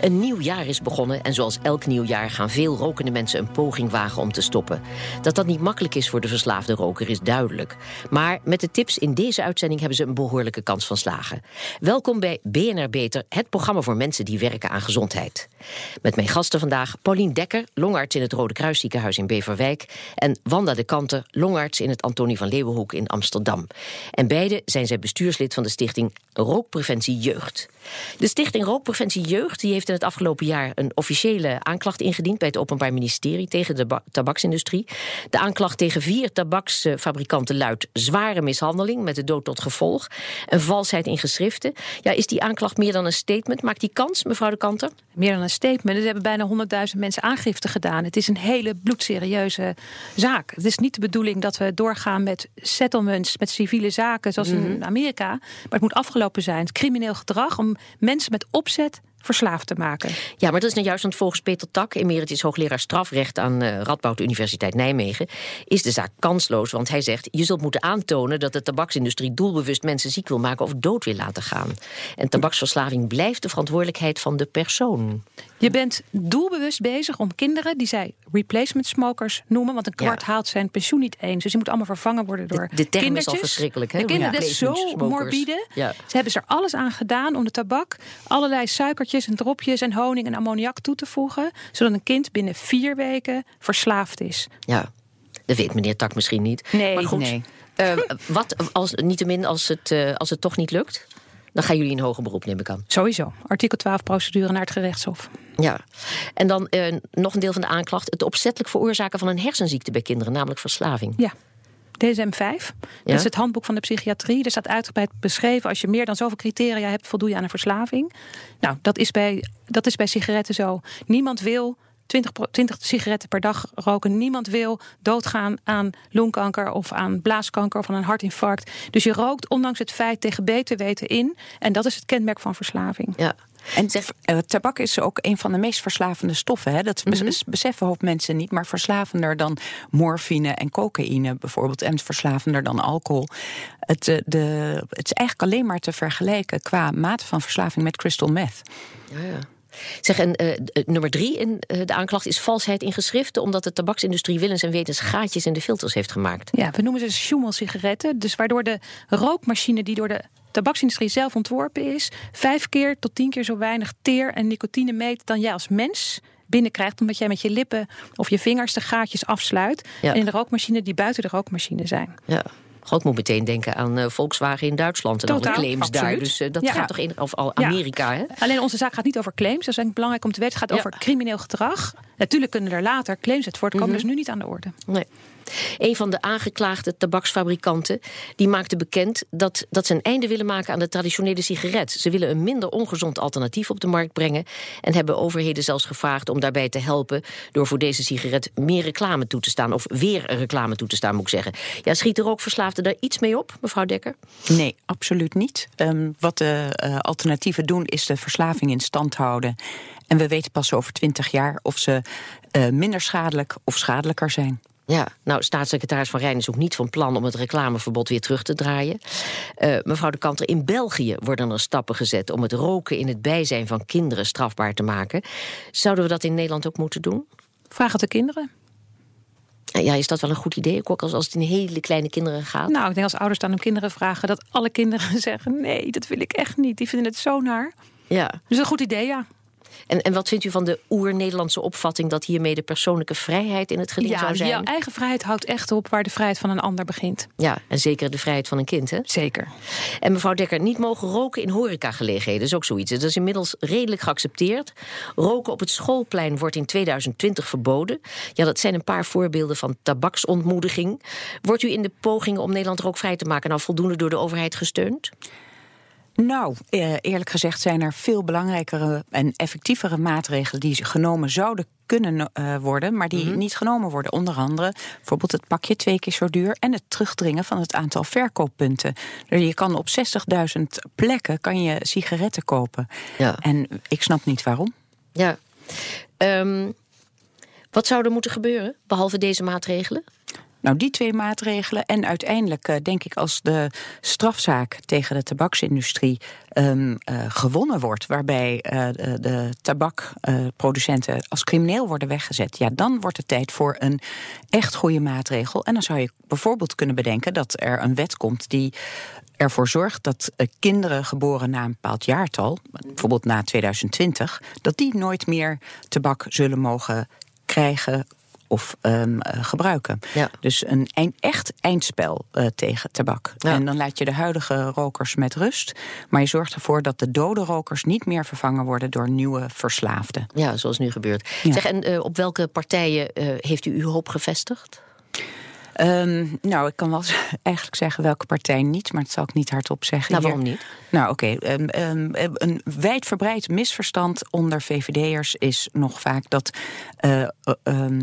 Een nieuw jaar is begonnen en zoals elk nieuw jaar gaan veel rokende mensen een poging wagen om te stoppen. Dat dat niet makkelijk is voor de verslaafde roker is duidelijk. Maar met de tips in deze uitzending hebben ze een behoorlijke kans van slagen. Welkom bij BNR Beter, het programma voor mensen die werken aan gezondheid. Met mijn gasten vandaag Paulien Dekker, longarts in het Rode Kruisziekenhuis in Beverwijk en Wanda de Kanter, longarts in het Antonie van Leeuwenhoek in Amsterdam. En beide zijn zij bestuurslid van de stichting Rookpreventie Jeugd. De stichting Rookpreventie Jeugd die heeft in het afgelopen jaar een officiële aanklacht ingediend bij het Openbaar Ministerie tegen de tabaksindustrie. De aanklacht tegen vier tabaksfabrikanten luidt zware mishandeling met de dood tot gevolg en valsheid in geschriften. Ja, is die aanklacht meer dan een statement? Maakt die kans, mevrouw de Kanter? Meer dan een statement. Er hebben bijna 100.000 mensen aangifte gedaan. Het is een hele bloedserieuze zaak. Het is niet de bedoeling dat we doorgaan met settlements, met civiele zaken zoals in mhm. Amerika. Maar het moet afgelopen zijn. Het crimineel gedrag om mensen met opzet verslaafd te maken. Ja, maar dat is nou juist, want volgens Peter Tak, emeritus hoogleraar strafrecht aan uh, Radboud Universiteit Nijmegen, is de zaak kansloos. Want hij zegt: je zult moeten aantonen dat de tabaksindustrie doelbewust mensen ziek wil maken of dood wil laten gaan. En tabaksverslaving blijft de verantwoordelijkheid van de persoon. Je bent doelbewust bezig om kinderen die zij replacement smokers noemen, want een kwart haalt zijn pensioen niet eens. Dus die moet allemaal vervangen worden door de, de term is al verschrikkelijk. Hè? De kinderen, ja. is zo morbide. Ja. Ze hebben er alles aan gedaan om de tabak, allerlei suikertjes en dropjes en honing en ammoniak toe te voegen, zodat een kind binnen vier weken verslaafd is. Ja, dat weet meneer Tak misschien niet. Nee, maar goed, nee. Uh, wat als, niettemin als het, uh, als het toch niet lukt? Dan gaan jullie in hoger beroep, neem ik aan. Sowieso. Artikel 12 procedure naar het gerechtshof. Ja. En dan uh, nog een deel van de aanklacht. Het opzettelijk veroorzaken van een hersenziekte bij kinderen, namelijk verslaving. Ja. DSM-5. Dat is het handboek van de psychiatrie. Er staat uitgebreid beschreven... als je meer dan zoveel criteria hebt, voldoe je aan een verslaving. Nou, dat is bij, dat is bij sigaretten zo. Niemand wil 20, 20 sigaretten per dag roken. Niemand wil doodgaan aan longkanker of aan blaaskanker of aan een hartinfarct. Dus je rookt ondanks het feit tegen beter weten in. En dat is het kenmerk van verslaving. Ja. En zeg, uh, tabak is ook een van de meest verslavende stoffen. Hè? Dat mm beseffen hoop mensen niet, maar verslavender dan morfine en cocaïne bijvoorbeeld. En verslavender dan alcohol. Het, uh, de, het is eigenlijk alleen maar te vergelijken qua mate van verslaving met crystal meth. Ja, ja. Zeg, en uh, nummer drie in uh, de aanklacht is valsheid in geschriften, omdat de tabaksindustrie willens en wetens gaatjes in de filters heeft gemaakt. Ja, we noemen ze Schummel-sigaretten. Dus waardoor de rookmachine die door de tabaksindustrie zelf ontworpen is, vijf keer tot tien keer zo weinig teer en nicotine meet dan jij als mens binnenkrijgt, omdat jij met je lippen of je vingers de gaatjes afsluit. Ja. En in de rookmachine die buiten de rookmachine zijn. Ja. God moet meteen denken aan uh, Volkswagen in Duitsland en alle claims daar. Dus uh, dat ja. gaat toch in of al Amerika. Hè? Alleen onze zaak gaat niet over claims. Dat is eigenlijk belangrijk om te weten. Het gaat over crimineel gedrag. Natuurlijk kunnen er later claims uit voortkomen. Mm -hmm. Is nu niet aan de orde. Nee. Een van de aangeklaagde tabaksfabrikanten die maakte bekend dat, dat ze een einde willen maken aan de traditionele sigaret. Ze willen een minder ongezond alternatief op de markt brengen en hebben overheden zelfs gevraagd om daarbij te helpen door voor deze sigaret meer reclame toe te staan of weer reclame toe te staan, moet ik zeggen. Ja, schiet ook verslaafden daar iets mee op, mevrouw Dekker? Nee, absoluut niet. Um, wat de uh, alternatieven doen is de verslaving in stand houden. En we weten pas over twintig jaar of ze uh, minder schadelijk of schadelijker zijn. Ja, nou, staatssecretaris Van Rijn is ook niet van plan om het reclameverbod weer terug te draaien. Uh, mevrouw de Kanter, in België worden er stappen gezet om het roken in het bijzijn van kinderen strafbaar te maken. Zouden we dat in Nederland ook moeten doen? Vraag het de kinderen. Ja, is dat wel een goed idee? Ook als, als het in hele kleine kinderen gaat? Nou, ik denk als ouders dan hun kinderen vragen... dat alle kinderen zeggen, nee, dat wil ik echt niet. Die vinden het zo naar. Ja. Dus een goed idee, ja. En, en wat vindt u van de oer-Nederlandse opvatting dat hiermee de persoonlijke vrijheid in het geding zou zijn? Ja, eigen vrijheid houdt echt op waar de vrijheid van een ander begint. Ja, en zeker de vrijheid van een kind, hè? Zeker. En mevrouw Dekker, niet mogen roken in horecagelegenheden is ook zoiets. Dat is inmiddels redelijk geaccepteerd. Roken op het schoolplein wordt in 2020 verboden. Ja, dat zijn een paar voorbeelden van tabaksontmoediging. Wordt u in de pogingen om Nederland rookvrij te maken nou voldoende door de overheid gesteund? Nou, eh, eerlijk gezegd zijn er veel belangrijkere en effectievere maatregelen die genomen zouden kunnen uh, worden, maar die mm niet genomen worden. Onder andere bijvoorbeeld het pakje twee keer zo duur en het terugdringen van het aantal verkooppunten. Je kan op 60.000 plekken kan je sigaretten kopen. Ja. En ik snap niet waarom. Ja, Um, wat zou er moeten gebeuren, behalve deze maatregelen? Nou, die twee maatregelen. En uiteindelijk uh, denk ik als de strafzaak tegen de tabaksindustrie um, uh, gewonnen wordt, waarbij de, de tabakproducenten als crimineel worden weggezet, ja, dan wordt het tijd voor een echt goede maatregel. En dan zou je bijvoorbeeld kunnen bedenken dat er een wet komt die ervoor zorgt dat kinderen geboren na een bepaald jaartal, bijvoorbeeld na 2020, dat die nooit meer tabak zullen mogen krijgen of um, gebruiken. Ja. Dus een echt eindspel uh, tegen tabak. Ja. En dan laat je de huidige rokers met rust. Maar je zorgt ervoor dat de dode rokers niet meer vervangen worden door nieuwe verslaafden. Ja, zoals nu gebeurt. Zeg, en uh, op welke partijen heeft u uw hoop gevestigd? Um, nou, ik kan wel eigenlijk zeggen welke partij niet, maar dat zal ik niet hardop zeggen. Nou, waarom niet? Nou, oké. Okay, um, um, een wijdverbreid misverstand onder VVD'ers is nog vaak dat uh,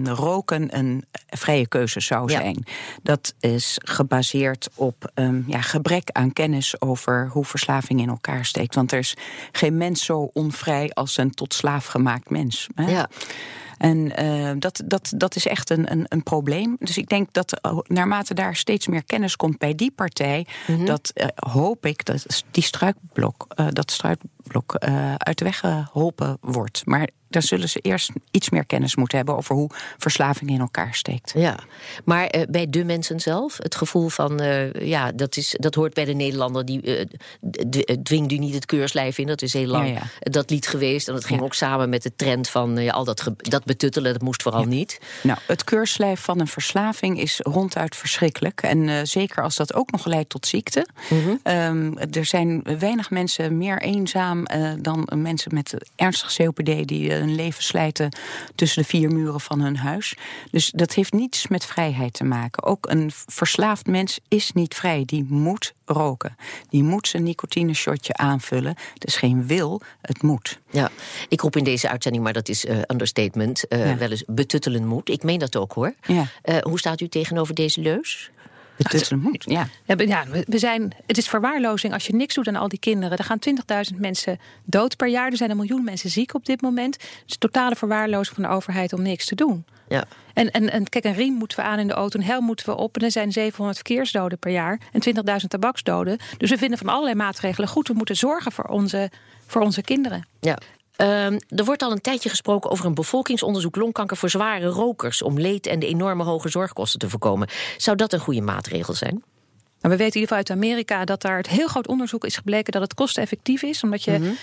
roken een vrije keuze zou zijn. Ja. Dat is gebaseerd op ja, gebrek aan kennis over hoe verslaving in elkaar steekt. Want er is geen mens zo onvrij als een tot slaaf gemaakt mens. Hè? Ja. En uh, dat, dat, dat is echt een, een, een, probleem. Dus ik denk dat uh, naarmate daar steeds meer kennis komt bij die partij, mm -hmm. dat uh, hoop ik dat die struikblok, dat struikblok uit de weg geholpen wordt. Maar dan zullen ze eerst iets meer kennis moeten hebben over hoe verslaving in elkaar steekt. Ja, maar uh, bij de mensen zelf, het gevoel van, uh, ja, dat, is, dat hoort bij de Nederlander, die dwingt u niet het keurslijf in. Dat is heel lang ja, ja. dat lied geweest. En dat ging ja. ook samen met de trend van ja, al dat, dat betuttelen, dat moest vooral niet. Nou, het keurslijf van een verslaving is ronduit verschrikkelijk. En zeker als dat ook nog leidt tot ziekte. Mm -hmm. um, er zijn weinig mensen meer eenzaam dan mensen met ernstig COPD die hun leven slijten tussen de vier muren van hun huis. Dus dat heeft niets met vrijheid te maken. Ook een verslaafd mens is niet vrij. Die moet roken. Die moet zijn nicotine-shotje aanvullen. Het is geen wil, het moet. Ja, ik roep in deze uitzending, maar dat is uh, understatement, uh, ja. wel eens betuttelen moet. Ik meen dat ook hoor. Ja. Hoe staat u tegenover deze leus? Moet. Ja. Ja, we zijn, het is verwaarlozing als je niks doet aan al die kinderen. Er gaan 20.000 mensen dood per jaar. Er zijn een miljoen mensen ziek op dit moment. Dus totale verwaarlozing van de overheid om niks te doen. Ja. En, en, en kijk, een riem moeten we aan in de auto, een helm moeten we op. En er zijn 700 verkeersdoden per jaar en 20.000 tabaksdoden. Dus we vinden van allerlei maatregelen goed. We moeten zorgen voor onze, voor onze kinderen. Ja. Um, er wordt al een tijdje gesproken over een bevolkingsonderzoek longkanker voor zware rokers. om leed en de enorme hoge zorgkosten te voorkomen. Zou dat een goede maatregel zijn? Nou, we weten in ieder geval uit Amerika dat daar het heel groot onderzoek is gebleken dat het kosteneffectief is. Omdat je mm -hmm.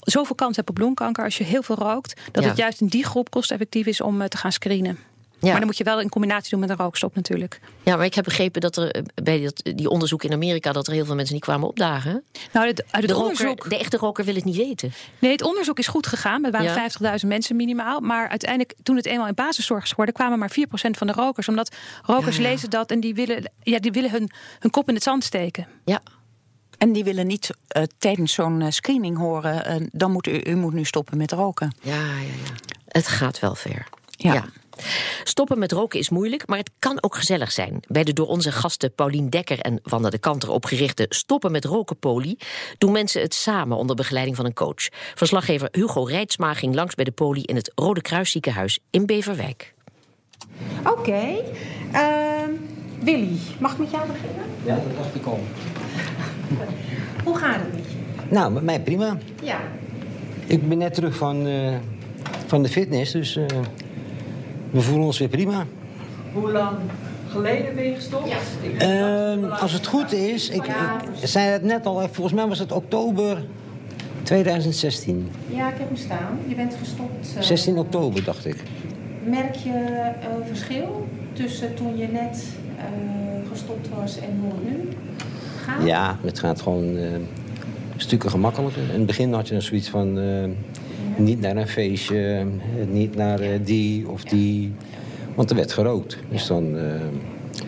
zoveel kans hebt op longkanker als je heel veel rookt. Dat ja. het juist in die groep kosteneffectief is om te gaan screenen. Ja. Maar dan moet je wel in combinatie doen met een rookstop natuurlijk. Ja, maar ik heb begrepen dat er bij dat, die onderzoek in Amerika... dat er heel veel mensen niet kwamen opdagen. Nou, het, uit het de, onderzoek... roker, de echte roker wil het niet weten. Nee, het onderzoek is goed gegaan. Er waren ja. 50.000 mensen minimaal. Maar uiteindelijk, toen het eenmaal in basiszorg is geworden... kwamen maar 4% van de rokers. Omdat rokers ja, ja. lezen dat en die willen, ja, die willen hun, hun kop in het zand steken. Ja, en die willen niet uh, tijdens zo'n uh, screening horen... Uh, dan moet u, u moet nu stoppen met roken. Ja, ja, ja. Het gaat wel ver. ja. ja. Stoppen met roken is moeilijk, maar het kan ook gezellig zijn. Bij de door onze gasten Paulien Dekker en Wanda de Kanter opgerichte Stoppen met roken poli doen mensen het samen onder begeleiding van een coach. Verslaggever Hugo Rijtsma ging langs bij de poli in het Rode Kruisziekenhuis in Beverwijk. Oké, okay. uh, Willy, mag ik met jou beginnen? Ja, dat dacht ik al. Hoe gaat het met je? Nou, met mij prima. Ja. Ik ben net terug van, uh, van de fitness, dus uh, we voelen ons weer prima. Hoe lang geleden ben je gestopt? Ja. Uh, als het goed is, ik, ik, zei het net al, volgens mij was het oktober 2016. Ja, ik heb hem staan. Je bent gestopt. Uh, 16 oktober, dacht ik. Merk je een verschil tussen toen je net uh, gestopt was en hoe het nu gaat? Ja, het gaat gewoon uh, stukken gemakkelijker. In het begin had je dan zoiets van niet naar een feestje, niet naar uh, die of die. Want er werd gerookt. Dus dan, uh,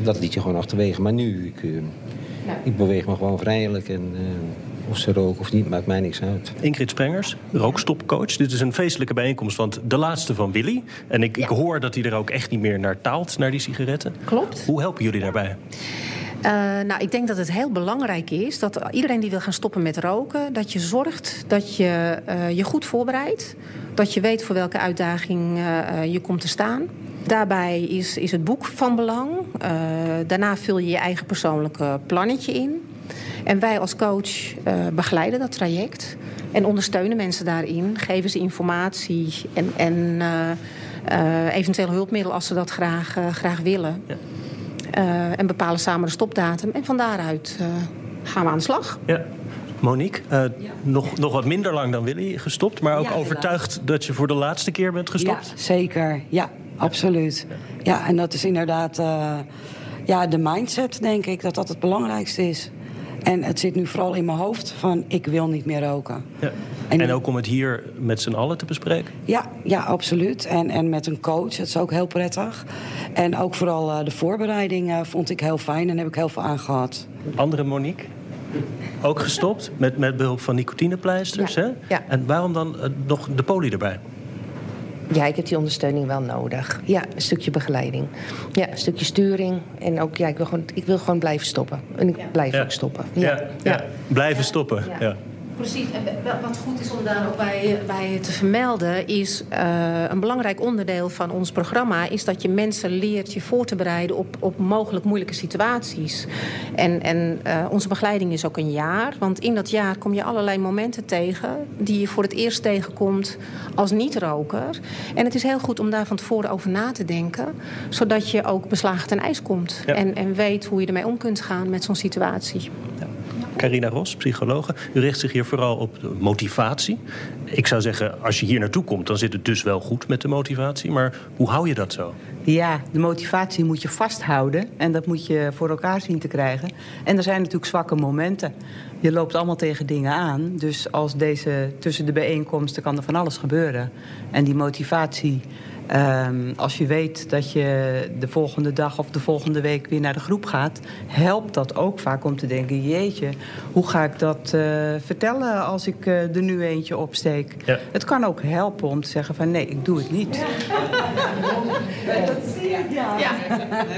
dat liet je gewoon achterwege. Maar nu, ik, uh, ik beweeg me gewoon vrijelijk. En of ze roken of niet, maakt mij niks uit. Ingrid Sprengers, rookstopcoach. Dit is een feestelijke bijeenkomst, want de laatste van Willy. En ik, ja. ik hoor dat hij er ook echt niet meer naar taalt, naar die sigaretten. Klopt. Hoe helpen jullie daarbij? Uh, nou, ik denk dat het heel belangrijk is dat iedereen die wil gaan stoppen met roken, dat je zorgt dat je uh, je goed voorbereidt. Dat je weet voor welke uitdaging uh, je komt te staan. Daarbij is, is het boek van belang. daarna vul je je eigen persoonlijke plannetje in. En wij als coach begeleiden dat traject. En ondersteunen mensen daarin. Geven ze informatie en, en eventueel hulpmiddel als ze dat graag, graag willen. Uh, en bepalen samen de stopdatum. En van daaruit uh, gaan we aan de slag. Ja. Monique, uh, ja. nog, nog wat minder lang dan Willy gestopt, maar ook ja, overtuigd dat je voor de laatste keer bent gestopt? Ja, zeker. Ja, absoluut. Ja, en dat is inderdaad ja, de mindset, denk ik, dat dat het belangrijkste is. En het zit nu vooral in mijn hoofd van ik wil niet meer roken. Ja. En, ook om het hier met z'n allen te bespreken? Ja, ja absoluut. En, en met een coach, dat is ook heel prettig. En ook vooral uh, de voorbereiding uh, vond ik heel fijn en heb ik heel veel aan gehad. Andere Monique? Ook gestopt met, met behulp van nicotinepleisters, ja. hè? Ja. En waarom dan uh, nog de poli erbij? Ja, ik heb die ondersteuning wel nodig. Ja, een stukje begeleiding. Ja, een stukje sturing. En ook, ja, ik wil gewoon, ik wil gewoon blijven stoppen. En ik blijf ja. ook stoppen. Ja, ja. Blijven stoppen, ja. Precies. En wat goed is om daar ook bij, bij te vermelden... is uh, een belangrijk onderdeel van ons programma... is dat je mensen leert je voor te bereiden op, op mogelijk moeilijke situaties. En, en uh, onze begeleiding is ook een jaar. Want in dat jaar kom je allerlei momenten tegen... die je voor het eerst tegenkomt als niet-roker. En het is heel goed om daar van tevoren over na te denken... zodat je ook beslagen ten ijs komt. Ja. En, en weet hoe je ermee om kunt gaan met zo'n situatie. Ja. Carina Ros, psychologe. U richt zich hier vooral op motivatie. Ik zou zeggen, als je hier naartoe komt, dan zit het dus wel goed met de motivatie. Maar hoe hou je dat zo? Ja, de motivatie moet je vasthouden. En dat moet je voor elkaar zien te krijgen. En er zijn natuurlijk zwakke momenten. Je loopt allemaal tegen dingen aan. Dus als deze tussen de bijeenkomsten kan er van alles gebeuren. En die motivatie Um, als je weet dat je de volgende dag of de volgende week weer naar de groep gaat, helpt dat ook vaak om te denken: jeetje, hoe ga ik dat uh, vertellen als ik uh, er nu eentje opsteek? Ja. Het kan ook helpen om te zeggen: van nee, ik doe het niet. Ja. Dat zie je. Ja.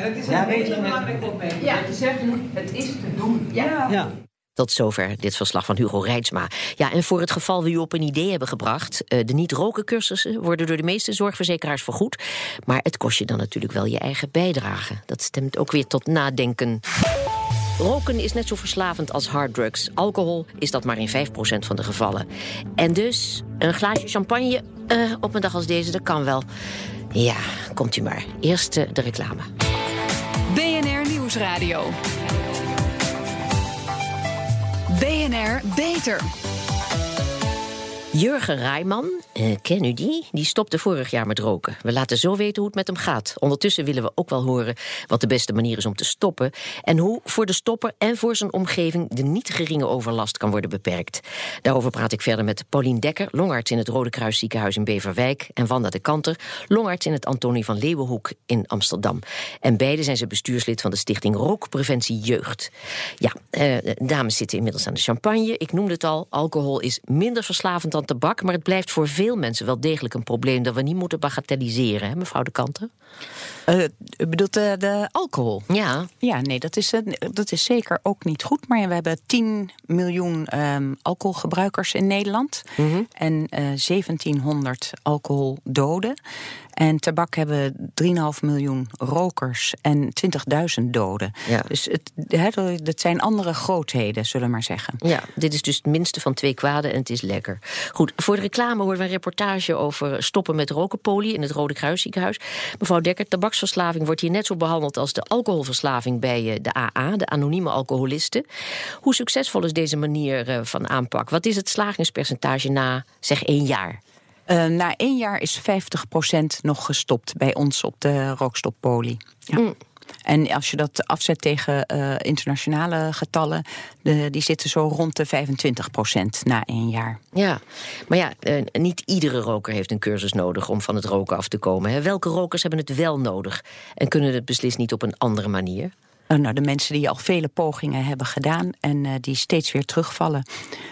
dat is een ja, hele belangrijke opmerking. Ja. Je zegt: het is te doen. Ja. Tot zover dit verslag van Hugo Reitsma. Ja, en voor het geval we u op een idee hebben gebracht... de niet-roken-cursussen worden door de meeste zorgverzekeraars vergoed. Maar het kost je dan natuurlijk wel je eigen bijdrage. Dat stemt ook weer tot nadenken. Roken is net zo verslavend als harddrugs. Alcohol is dat maar in 5% van de gevallen. En dus een glaasje champagne uh, op een dag als deze, dat kan wel. Ja, komt u maar. Eerst uh, de reclame. BNR Nieuwsradio. BNR Beter. Jurgen Rijman, uh, ken u die? Die stopte vorig jaar met roken. We laten zo weten hoe het met hem gaat. Ondertussen willen we ook wel horen wat de beste manier is om te stoppen... en hoe voor de stopper en voor zijn omgeving... de niet geringe overlast kan worden beperkt. Daarover praat ik verder met Paulien Dekker... longarts in het Rode Kruis ziekenhuis in Beverwijk... en Wanda de Kanter, longarts in het Antonie van Leeuwenhoek in Amsterdam. En beide zijn ze bestuurslid van de stichting Rookpreventie Jeugd. Ja, uh, dames zitten inmiddels aan de champagne. Ik noemde het al, alcohol is minder verslavend dan tabak, maar het blijft voor veel mensen wel degelijk een probleem dat we niet moeten bagatelliseren, hè, mevrouw de Kanten? Uh, u bedoelt uh, de alcohol? Ja. Ja, nee, dat is, uh, dat is zeker ook niet goed. Maar we hebben 10 miljoen um, alcoholgebruikers in Nederland. Mm -hmm. En 1700 alcoholdoden. En tabak hebben 3,5 miljoen rokers en 20.000 doden. Ja. Dus het, he, dat zijn andere grootheden, zullen we maar zeggen. Ja, dit is dus het minste van twee kwaden en het is lekker. Goed, voor de reclame horen we een reportage over stoppen met rokenpolie in het Rode Kruisziekenhuis. Mevrouw Dekker, tabaksverslaving wordt hier net zo behandeld als de alcoholverslaving bij de AA, de anonieme alcoholisten. Hoe succesvol is deze manier van aanpak? Wat is het slagingspercentage na, zeg, één jaar? Uh, na één jaar is 50% nog gestopt bij ons op de rookstoppolie. Ja. Mm. En als je dat afzet tegen uh, internationale getallen, de, die zitten zo rond de 25% na één jaar. Ja, maar ja, uh, niet iedere roker heeft een cursus nodig om van het roken af te komen. Hè. Welke rokers hebben het wel nodig en kunnen het beslist niet op een andere manier? Nou, de mensen die al vele pogingen hebben gedaan en die steeds weer terugvallen.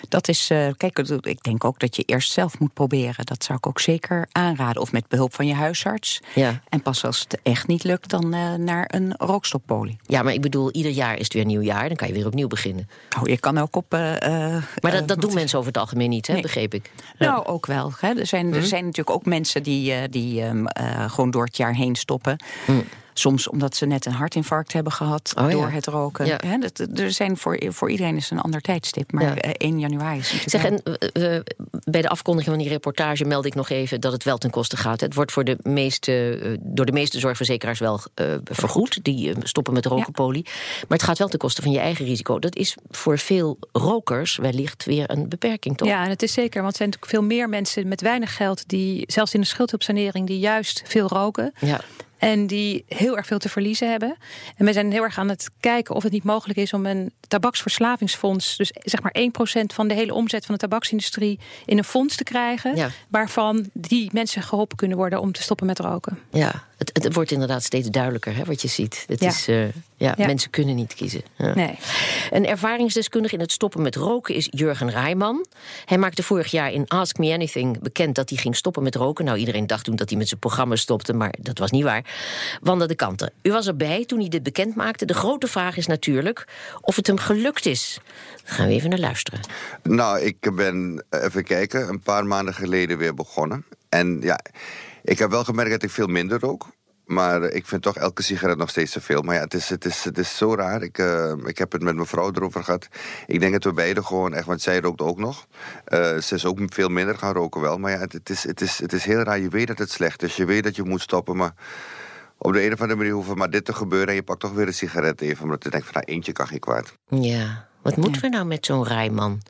Dat is, kijk, ik denk ook dat je eerst zelf moet proberen. Dat zou ik ook zeker aanraden. Of met behulp van je huisarts. Ja. En pas als het echt niet lukt, dan naar een rookstoppolie. Ja, maar ik bedoel, ieder jaar is het weer een nieuw jaar. Dan kan je weer opnieuw beginnen. Oh, je kan ook op. maar dat, dat doen mensen over het algemeen niet, hè, begreep ik. Nou, ook wel. Hè. Er, zijn, er hm? zijn natuurlijk ook mensen die, die um, gewoon door het jaar heen stoppen. Hm. Soms omdat ze net een hartinfarct hebben gehad oh, door het roken. Ja. er zijn voor, voor iedereen is een ander tijdstip. Maar 1 januari is natuurlijk... Zeg, en, bij de afkondiging van die reportage meld ik nog even dat het wel ten koste gaat. Het wordt voor de meeste, eh, door de meeste zorgverzekeraars wel uh, vergoed. Die stoppen met rokenpolie. Maar het gaat wel ten koste van je eigen risico. Dat is voor veel rokers wellicht weer een beperking, toch? Ja, en het is zeker. Want er zijn natuurlijk veel meer mensen met weinig geld... die zelfs in de schuldhulpsanering die juist veel roken. Ja. En die heel erg veel te verliezen hebben. En we zijn heel erg aan het kijken of het niet mogelijk is om een tabaksverslavingsfonds, dus zeg maar 1% van de hele omzet van de tabaksindustrie, in een fonds te krijgen. Waarvan die mensen geholpen kunnen worden om te stoppen met roken. Ja, het, het wordt inderdaad steeds duidelijker hè, wat je ziet. Het is, uh, ja, mensen kunnen niet kiezen. Ja. Nee. Een ervaringsdeskundige in het stoppen met roken is Jurgen Rijman. Hij maakte vorig jaar in Ask Me Anything bekend dat hij ging stoppen met roken. Nou, iedereen dacht toen dat hij met zijn programma stopte, maar dat was niet waar. Wanda de Kanten, u was erbij toen hij dit bekend maakte. De grote vraag is natuurlijk of het hem gelukt is. Daar gaan we even naar luisteren. Nou, ik ben, even kijken, een paar maanden geleden weer begonnen. En ja, ik heb wel gemerkt dat ik veel minder rook. Maar ik vind toch elke sigaret nog steeds te veel. Maar ja, het is, het is, het is zo raar. Ik, uh, ik heb het met mijn vrouw erover gehad. Ik denk dat we beiden gewoon echt, want zij rookt ook nog. Uh, ze is ook veel minder gaan roken wel. Maar ja, het, het, is, het, is, het is heel raar. Je weet dat het slecht is. Je weet dat je moet stoppen. Maar op de een of andere manier hoeft maar dit te gebeuren. En je pakt toch weer een sigaret even. Omdat je denkt van, nou, eentje kan geen kwaad. Ja, wat moeten we nou met zo'n rijman?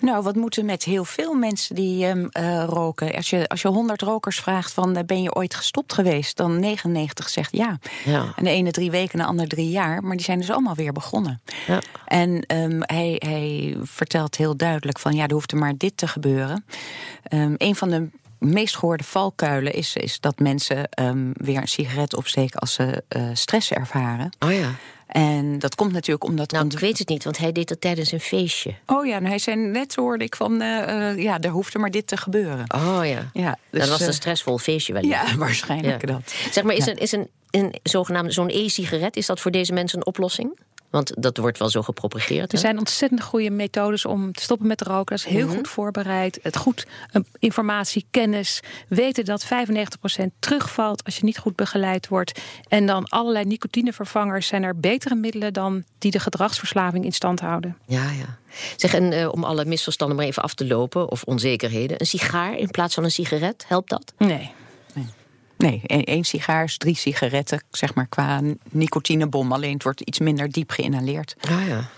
Nou, wat moeten met heel veel mensen die um, uh, roken? Als je, als je 100 rokers vraagt van uh, ben je ooit gestopt geweest, dan 99 zegt ja. ja. En de ene drie weken, de ander drie jaar, maar die zijn dus allemaal weer begonnen. Ja. En um, hij, hij vertelt heel duidelijk van ja, er hoeft er maar dit te gebeuren. Um, een van de meest gehoorde valkuilen is, is dat mensen um, weer een sigaret opsteken als ze uh, stress ervaren. Oh ja. En dat komt natuurlijk omdat... Nou, ik weet het niet, want hij deed dat tijdens een feestje. Oh ja, nou, hij zei net hoorde ik van... Uh, uh, ja, er hoefde maar dit te gebeuren. Oh ja, ja dus, dat was een stressvol feestje wel. Ja, waarschijnlijk dat. Zeg maar, is, een, is een, een zogenaamde zo'n e-sigaret... is dat voor deze mensen een oplossing? Want dat wordt wel zo gepropageerd. Er zijn ontzettend goede methodes om te stoppen met roken. Dat is heel mhm. goed voorbereid. Het goed informatie, kennis. Weten dat 95% terugvalt als je niet goed begeleid wordt. En dan allerlei nicotinevervangers zijn er betere middelen dan die de gedragsverslaving in stand houden. Ja, ja. Zeg, en uh, om alle misverstanden maar even af te lopen, of onzekerheden. Een sigaar in plaats van een sigaret, helpt dat? Nee. Nee, één sigaar drie sigaretten, zeg maar, qua nicotinebom. Alleen het wordt iets minder diep geïnhaleerd. Ah ja.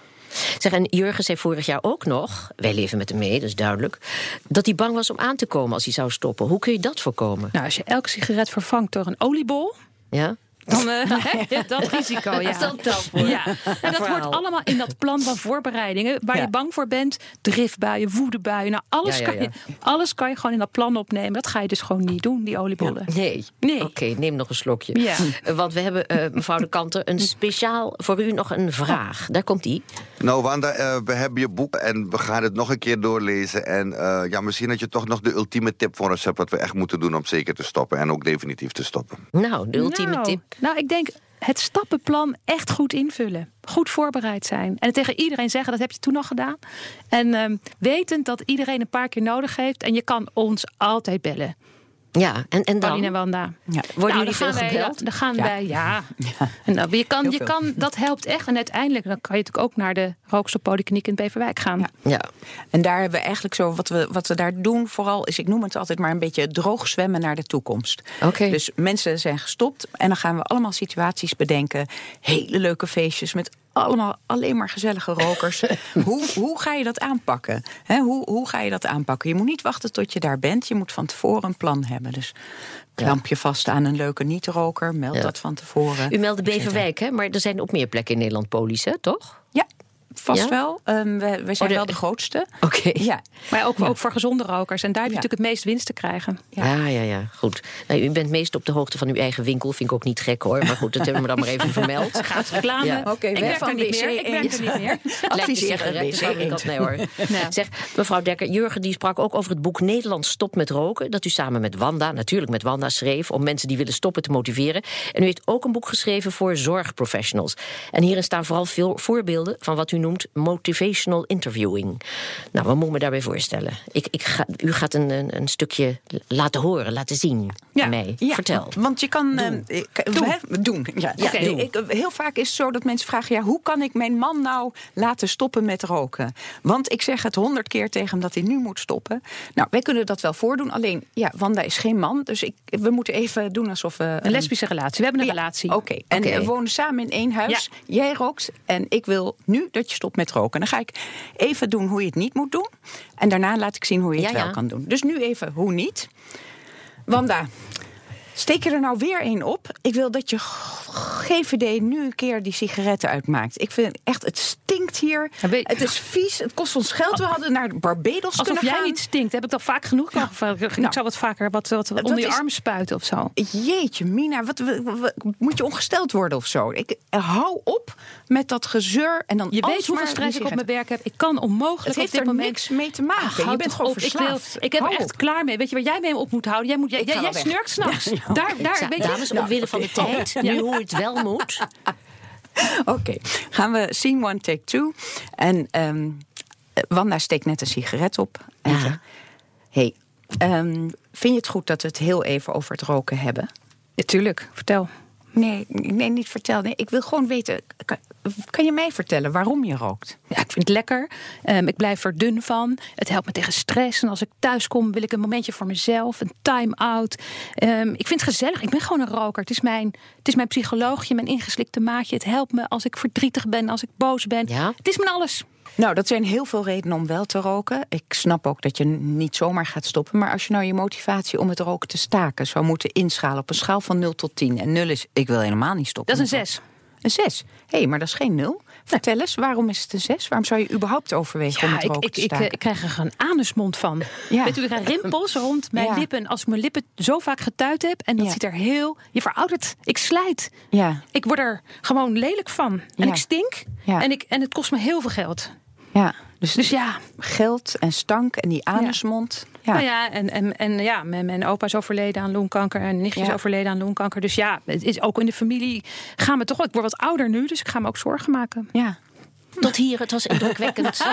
Zeg, en Jurgen zei vorig jaar ook nog, wij leven met hem mee, dat is duidelijk, dat hij bang was om aan te komen als hij zou stoppen. Hoe kun je dat voorkomen? Nou, als je elke sigaret vervangt door een oliebol, ja? Dan uh, heb je dat risico. Ja. Dat is voor. Ja. En dat hoort allemaal in dat plan van voorbereidingen. Waar je bang voor bent. Driftbuien, woedebuien. Nou, alles, Kan je, alles kan je gewoon in dat plan opnemen. Dat ga je dus gewoon niet doen, die oliebollen. Nee. nee. Oké, neem nog een slokje. Ja. Eh, want we hebben, uh, mevrouw de Kanter, een speciaal voor u nog een vraag. Daar komt die. Nou, Wanda, we hebben je boek en we gaan het nog een keer doorlezen. En ja, misschien dat je toch nog de ultieme tip voor ons hebt... wat we echt moeten doen om zeker te stoppen. En ook definitief te stoppen. Nou, de ultieme nou. tip. Nou, ik denk het stappenplan echt goed invullen. Goed voorbereid zijn. En tegen iedereen zeggen, dat heb je toen nog gedaan. En uh, wetend dat iedereen een paar keer nodig heeft. En je kan ons altijd bellen. Ja, en, en dan? en Wanda. Ja. Worden nou, jullie veel gebeld? Dan gaan wij, ja. ja. En dan, je kan, je kan, dat helpt echt. En uiteindelijk dan kan je natuurlijk ook naar de Rookstoppolykliniek in Beverwijk gaan. Ja. ja. En daar hebben we eigenlijk zo, wat we, wat we daar doen vooral... is, ik noem het altijd maar een beetje droog zwemmen naar de toekomst. Oké. Dus mensen zijn gestopt en dan gaan we allemaal situaties bedenken. Hele leuke feestjes met allemaal alleen maar gezellige rokers. hoe, hoe ga je dat aanpakken? hoe, hoe ga je dat aanpakken? Je moet niet wachten tot je daar bent. Je moet van tevoren een plan hebben. Dus klamp je vast aan een leuke niet-roker. Meld dat van tevoren. U meldde Beverwijk, hè? maar er zijn op meer plekken in Nederland polies, hè, toch? Ja. Vast Ja? wel. Ehm, we, we zijn de- wel de grootste. Oké. Ja. Maar ook, ook voor gezonde rokers. En daar heb je Ja. natuurlijk het meest winst te krijgen. Ja, ja, ja, goed. Nou, u bent meest op de hoogte van uw eigen winkel. Vind ik ook niet gek hoor. Maar goed, dat hebben we dan maar even vermeld. Gaat reclame. Ja. Oké, ik werk van er niet meer. Ik werk er niet meer. Adviseer een. Nee hoor. Ja. Zeg, mevrouw Dekker, Jurgen die sprak ook over het boek Nederland stopt met roken. Dat u samen met Wanda, natuurlijk met Wanda, schreef om mensen die willen stoppen te motiveren. En u heeft ook een boek geschreven voor zorgprofessionals. En hierin staan vooral veel voorbeelden van wat u noemt motivational interviewing. Nou, wat moet ik me daarbij voorstellen? Ik, ik ga, u gaat een, een, een stukje laten horen, laten zien aan mij. Ja, Vertel. Want je kan. Doen. doen. Hè, doen. Ja. Ja, doen. Ik, heel vaak is het zo dat mensen vragen: ja, hoe kan ik mijn man nou laten stoppen met roken? Want ik zeg het honderd keer tegen hem dat hij nu moet stoppen. Nou, wij kunnen dat wel voordoen. Alleen, ja, Wanda is geen man. Dus ik, we moeten even doen alsof we. Een lesbische relatie. We hebben een Ja, relatie. Oké, en we wonen samen in één huis. Jij rookt en ik wil nu dat je stopt met roken. Dan ga ik even doen hoe je het niet moet doen. En daarna laat ik zien hoe je het Ja, wel ja. kan doen. Dus nu even hoe niet. Wanda, steek je er nou weer één op? Ik wil dat je GVD nu een keer die sigaretten uitmaakt. Ik vind echt, het stinkt hier. Ja, Het is vies, het kost ons geld. We hadden naar Barbados Alsof kunnen jij gaan. niet stinkt. Heb ik dat vaak genoeg? Ik Nou. zou wat vaker wat, wat onder je is- armen spuiten of zo. Jeetje, Mina, wat, wat- wat- moet je ongesteld worden of zo? Ik, eh, hou op met dat gezeur en dan Je weet hoeveel stress ik op mijn werk heb. Ik kan onmogelijk Het heeft op dit er moment... niks mee te maken. Ach, je bent gewoon op. Ik, wil, verslaafd. ik heb er echt klaar mee. Weet je waar jij mee op moet houden? Jij, moet, jij, jij, jij snurkt s'nachts. Daar, daar, Zo, weet je, dames, omwille van de tijd, nu hoe het wel moet. Oké, gaan we scene one, take two. En ehm, eh, Wanda steekt net een sigaret op. En Ja. zegt, hey, ehm, vind je het goed dat we het heel even over het roken hebben? Natuurlijk, vertel. Nee, nee, niet vertel. Nee, ik wil gewoon weten, kan, kan je mij vertellen waarom je rookt? Ja, ik vind het lekker. Ehm, ik blijf er dun van. Het helpt me tegen stress. En als ik thuis kom, wil ik een momentje voor mezelf. Een time-out. Ehm, ik vind het gezellig. Ik ben gewoon een roker. Het is, mijn, het is mijn psycholoogje, mijn ingeslikte maatje. Het helpt me als ik verdrietig ben, als ik boos ben. Ja. Het is mijn alles. Nou, dat zijn heel veel redenen om wel te roken. Ik snap ook dat je niet zomaar gaat stoppen. Maar als je nou je motivatie om het roken te staken zou moeten inschalen op een schaal van 0 tot 10. En 0 is, ik wil helemaal niet stoppen. Dat is een met zes. roken. Een 6. Hé, hey, maar dat is geen 0. Vertel eens, waarom is het een 6? Waarom zou je überhaupt overwegen om het ik, roken ik, te ik, staken? eh, ik krijg er een anusmond van. Ja. Weet u, ik krijg rimpels rond mijn Ja. lippen. Als ik mijn lippen zo vaak getuit heb. En dat Ja. ziet er heel... Je veroudert. Ik slijt. ja, Ik word er gewoon lelijk van. En ik stink. Ja. En, ik, en het kost me heel veel geld. Ja. Dus, Dus ja, geld en stank en die anusmond. Ja. Nou ja, en, en, en ja, mijn, mijn opa is overleden aan longkanker en nichtje is Ja. overleden aan longkanker. Dus ja, het is ook in de familie gaan we toch. Ik word wat ouder nu, dus ik ga me ook zorgen maken. ja. Tot hier, het was indrukwekkend.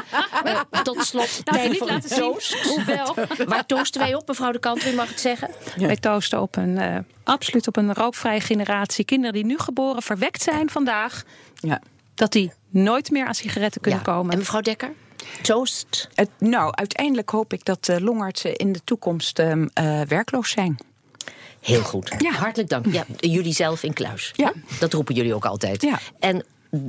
Eh, tot slot, Nou, tijd niet voor laten zien. toast. Hoewel, Waar toosten wij op, mevrouw de Kanter? U mag het zeggen. wij toosten op een, eh, absoluut op een rookvrije generatie. Kinderen die nu geboren, verwekt zijn vandaag, ja. dat die nooit meer aan sigaretten kunnen Ja. komen. En mevrouw Dekker? Toast. Het, nou, uiteindelijk hoop ik dat de longartsen in de toekomst ehm, eh, werkloos zijn. Heel goed. Hartelijk dank. Ja, jullie zelf in kluis. Ja. Dat roepen jullie ook altijd. Ja. En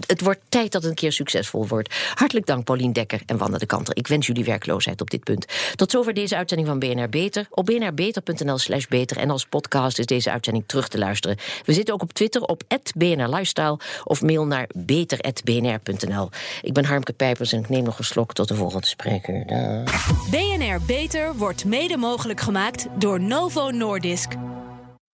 het wordt tijd dat het een keer succesvol wordt. Hartelijk dank Paulien Dekker en Wanda de Kanter. Ik wens jullie werkloosheid op dit punt. Tot zover deze uitzending van BNR Beter. Op bnrbeter.nl slash beter. En als podcast is deze uitzending terug te luisteren. We zitten ook op Twitter op BNR Lifestyle. Of mail naar beter.bnr.nl. Ik ben Harmke Pijpers en ik neem nog een slok tot de volgende spreker. BNR Beter wordt mede mogelijk gemaakt door Novo Nordisk.